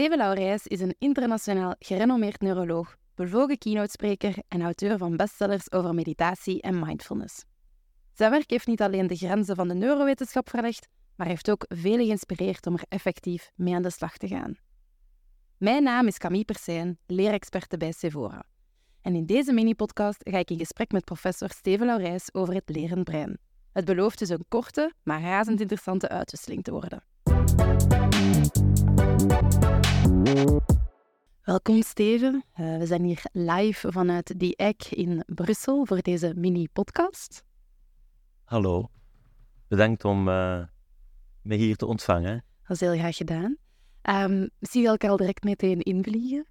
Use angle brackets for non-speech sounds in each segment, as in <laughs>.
Steven Laurijs is een internationaal gerenommeerd neuroloog, bevlogen keynote-spreker en auteur van bestsellers over meditatie en mindfulness. Zijn werk heeft niet alleen de grenzen van de neurowetenschap verlegd, maar heeft ook velen geïnspireerd om er effectief mee aan de slag te gaan. Mijn naam is Camille Persijn, leerexperte bij Sevora. En in deze mini-podcast ga ik in gesprek met professor Steven Laurijs over het lerend brein. Het belooft dus een korte, maar razend interessante uitwisseling te worden. Welkom Steven. Uh, we zijn hier live vanuit die Eck in Brussel voor deze mini-podcast. Hallo. Bedankt om uh, me hier te ontvangen. Dat is heel graag gedaan. Um, zie je elkaar al direct meteen invliegen.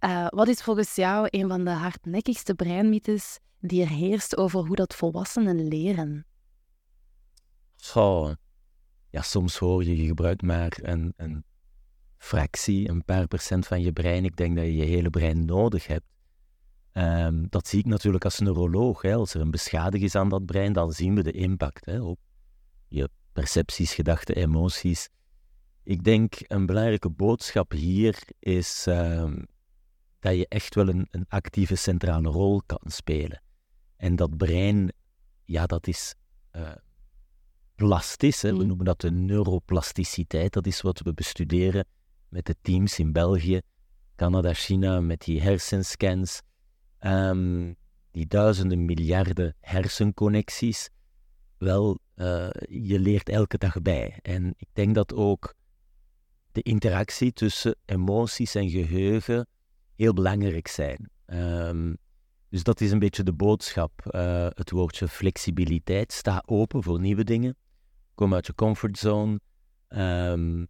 Uh, wat is volgens jou een van de hardnekkigste breinmythes die er heerst over hoe dat volwassenen leren? Zo. Ja, soms hoor je, je gebruikt maar een, een fractie, een paar procent van je brein. Ik denk dat je je hele brein nodig hebt. Um, dat zie ik natuurlijk als neuroloog. Hè. Als er een beschadiging is aan dat brein, dan zien we de impact hè, op je percepties, gedachten, emoties. Ik denk een belangrijke boodschap hier is um, dat je echt wel een, een, actieve centrale rol kan spelen. En dat brein, ja, dat is uh, plastisch. Hè. We mm. noemen dat de neuroplasticiteit. Dat is wat we bestuderen met de teams in België, Canada, China, met die hersenscans, um, die duizenden miljarden hersenconnecties. Wel, uh, je leert elke dag bij. En ik denk dat ook de interactie tussen emoties en geheugen heel belangrijk zijn. Um, dus dat is een beetje de boodschap. Uh, het woordje flexibiliteit. Sta open voor nieuwe dingen. Kom uit je comfortzone. Um,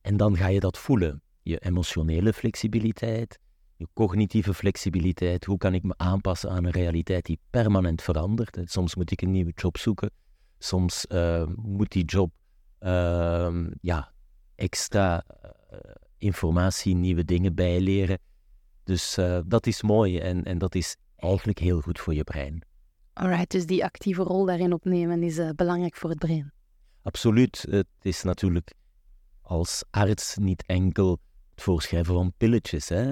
en dan ga je dat voelen. Je emotionele flexibiliteit, je cognitieve flexibiliteit. Hoe kan ik me aanpassen aan een realiteit die permanent verandert? Soms moet ik een nieuwe job zoeken. Soms uh, moet die job uh, ja, extra uh, informatie, nieuwe dingen bijleren. Dus eh, dat is mooi en, en dat is eigenlijk heel goed voor je brein. Alright, dus die actieve rol daarin opnemen is belangrijk voor het brein. Absoluut. Het is natuurlijk als arts niet enkel het voorschrijven van pilletjes. Hè.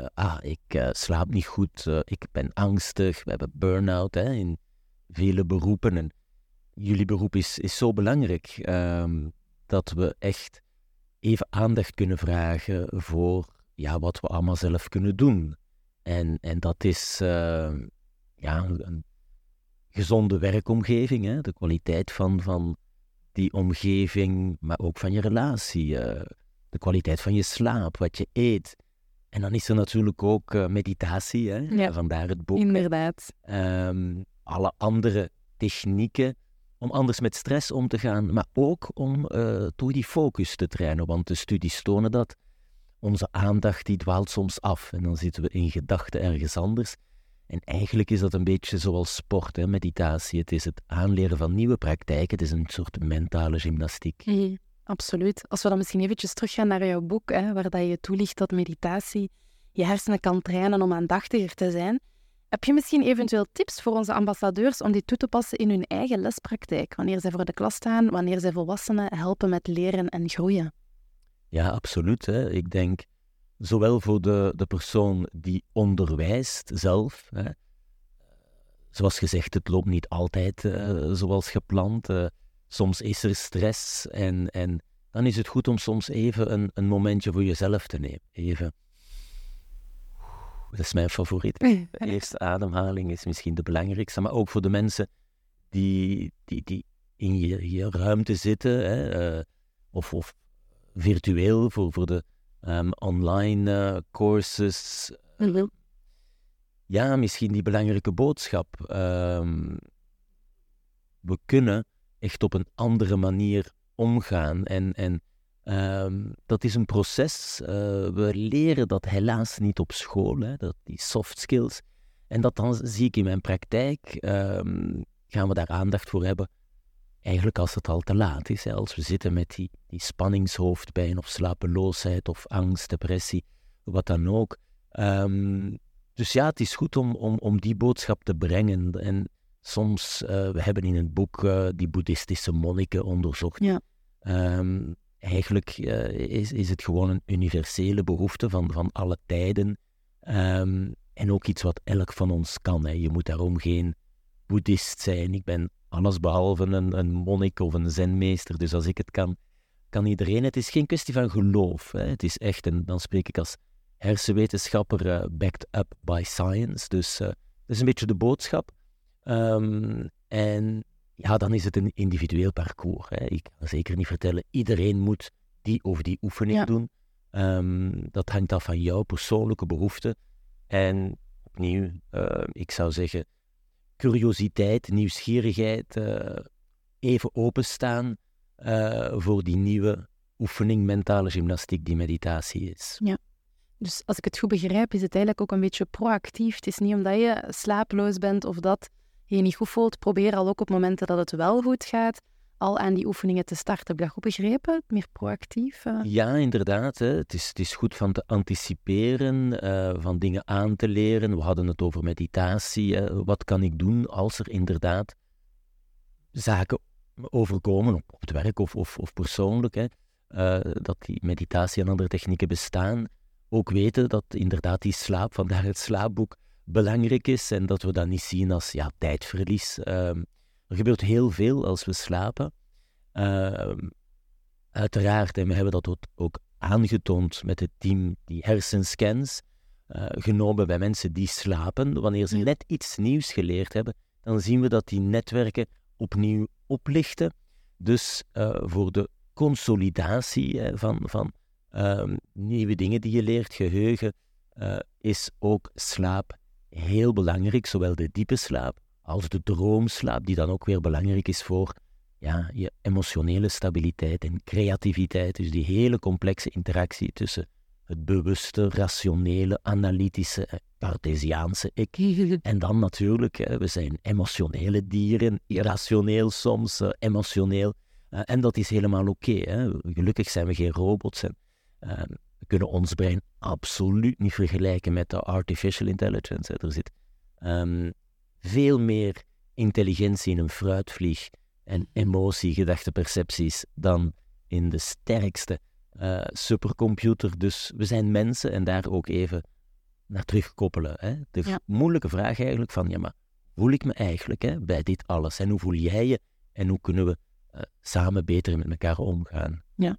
Uh, ah, ik uh, slaap niet goed, uh, ik ben angstig, we hebben burn-out hè, in vele beroepen. En jullie beroep is, is zo belangrijk um, dat we echt even aandacht kunnen vragen voor ja, wat we allemaal zelf kunnen doen. En, en dat is ehm, ja, een gezonde werkomgeving, hè, de kwaliteit van, van die omgeving, maar ook van je relatie, uh, de kwaliteit van je slaap, wat je eet. En dan is er natuurlijk ook uh, meditatie, hè? Ja, vandaar het boek. Inderdaad. Um, alle andere technieken om anders met stress om te gaan, maar ook om uh, door die focus te trainen. Want de studies tonen dat onze aandacht die dwaalt soms af en dan zitten we in gedachten ergens anders. En eigenlijk is dat een beetje zoals sport, hè, meditatie. Het is het aanleren van nieuwe praktijken. Het is een soort mentale gymnastiek. Mm, absoluut. Als we dan misschien eventjes teruggaan naar jouw boek, hè, waar dat je toelicht dat meditatie je hersenen kan trainen om aandachtiger te zijn. Heb je misschien eventueel tips voor onze ambassadeurs om dit toe te passen in hun eigen lespraktijk, wanneer zij voor de klas staan, wanneer zij volwassenen helpen met leren en groeien? Ja, absoluut. Hè. Ik denk zowel voor de, de persoon die onderwijst zelf. Hè. Zoals gezegd, het loopt niet altijd uh, zoals gepland. Uh, soms is er stress en, en dan is het goed om soms even een, een momentje voor jezelf te nemen. Even. Dat is mijn favoriet. <laughs> De eerste ademhaling is misschien de belangrijkste, maar ook voor de mensen die, die, die in je, je ruimte zitten, hè, uh, of, of virtueel voor, voor de um, online uh, courses. Mm-hmm. Ja, misschien die belangrijke boodschap. Um, we kunnen echt op een andere manier omgaan. En, en um, dat is een proces. Uh, we leren dat helaas niet op school, hè, dat, die soft skills. En dat dan zie ik in mijn praktijk. gaan we daar aandacht voor hebben eigenlijk als het al te laat is. Hè, als we zitten met die, die spanningshoofdpijn of slapeloosheid of angst, depressie, wat dan ook. Um, dus ja, het is goed om, om, om die boodschap te brengen. En soms, uh, we hebben in het boek uh, die boeddhistische monniken onderzocht. Ja. Um, eigenlijk eh, is, is het gewoon een universele behoefte van, van alle tijden. Ehm, en ook iets wat elk van ons kan. Hè. Je moet daarom geen boeddhist zijn. Ik ben allesbehalve een, een monnik of een zenmeester. Dus als ik het kan, kan iedereen. Het is geen kwestie van geloof. Hè. Het is echt, en dan spreek ik als hersenwetenschapper, uh, backed up by science. Dus uh, dat is een beetje de boodschap. Um, en ja, dan is het een individueel parcours. Hè. Ik kan zeker niet vertellen, iedereen moet die of die oefening doen. Um, dat hangt af van jouw persoonlijke behoeften. En opnieuw, uh, ik zou zeggen, curiositeit, nieuwsgierigheid, uh, even openstaan uh, voor die nieuwe oefening, mentale gymnastiek die meditatie is. Ja. Dus als ik het goed begrijp, is het eigenlijk ook een beetje proactief. Het is niet omdat je slapeloos bent of dat je niet goed voelt, probeer al ook op momenten dat het wel goed gaat, al aan die oefeningen te starten. Heb je dat begrepen? Meer proactief? Uh... Ja, inderdaad. Hè. Het, is, het is goed van te anticiperen, uh, van dingen aan te leren. We hadden het over meditatie. Wat kan ik doen als er inderdaad zaken overkomen, op, op het werk of, of, of persoonlijk, hè. Uh, dat die meditatie en andere technieken bestaan. Ook weten dat inderdaad die slaap, vandaar het slaapboek, belangrijk is en dat we dat niet zien als ja, tijdverlies. Um, er gebeurt heel veel als we slapen. Uh, uiteraard, en we hebben dat ook aangetoond met het team, die hersenscans, uh, genomen bij mensen die slapen. Wanneer ze net iets nieuws geleerd hebben, dan zien we dat die netwerken opnieuw oplichten. Dus uh, voor de consolidatie van, van ehm, nieuwe dingen die je leert, geheugen, eh, is ook slaap heel belangrijk, zowel de diepe slaap als de droomslaap, die dan ook weer belangrijk is voor ja, je emotionele stabiliteit en creativiteit. Dus die hele complexe interactie tussen het bewuste, rationele, analytische, Cartesiaanse ik. <laughs> En dan natuurlijk, we zijn emotionele dieren, irrationeel soms, eh, emotioneel. Eh, en dat is helemaal oké. Gelukkig zijn we geen robots. En, ehm, we kunnen ons brein absoluut niet vergelijken met de artificial intelligence. Er zit um, veel meer intelligentie in een fruitvlieg en emotie, gedachte, percepties dan in de sterkste uh, supercomputer. Dus we zijn mensen en daar ook even naar terugkoppelen. Hè? De ja. moeilijke vraag eigenlijk van, ja maar, voel ik me eigenlijk hè, bij dit alles? En hoe voel jij je? En hoe kunnen we uh, samen beter met elkaar omgaan? Ja.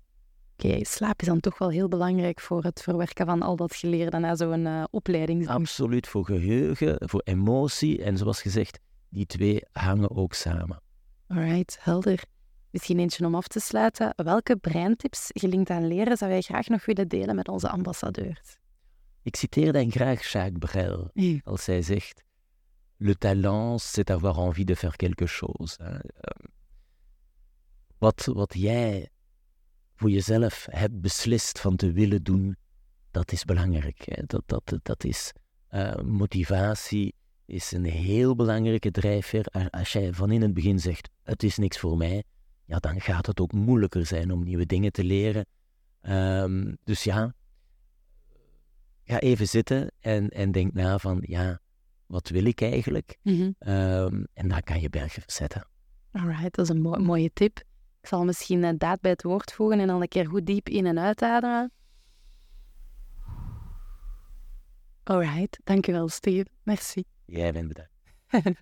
Oké, okay, slaap is dan toch wel heel belangrijk voor het verwerken van al dat geleerde na zo'n uh, opleiding. Absoluut, voor geheugen, voor emotie. En zoals gezegd, die twee hangen ook samen. Alright, helder. Misschien eentje om af te sluiten. Welke breintips gelinkt aan leren zou jij graag nog willen delen met onze ambassadeurs? Ik citeer dan graag Jacques Brel, mm. als hij zegt... Le talent, c'est avoir envie de faire quelque chose. Ehm, wat, wat jij voor jezelf hebt beslist van te willen doen, dat is belangrijk. Dat, dat, dat is uh, motivatie, is een heel belangrijke drijfveer. Als jij van in het begin zegt, het is niks voor mij, ja, dan gaat het ook moeilijker zijn om nieuwe dingen te leren. Um, dus ja, ga even zitten en, en denk na van, ja, wat wil ik eigenlijk? Mm -hmm. um, en dan kan je bergen verzetten. Alright, dat is een mo mooie tip. Ik zal misschien eh, daad bij het woord voegen en al een keer goed diep in- en uitademen. Alright, dankjewel Steve. Merci. Jij bent bedankt. <laughs>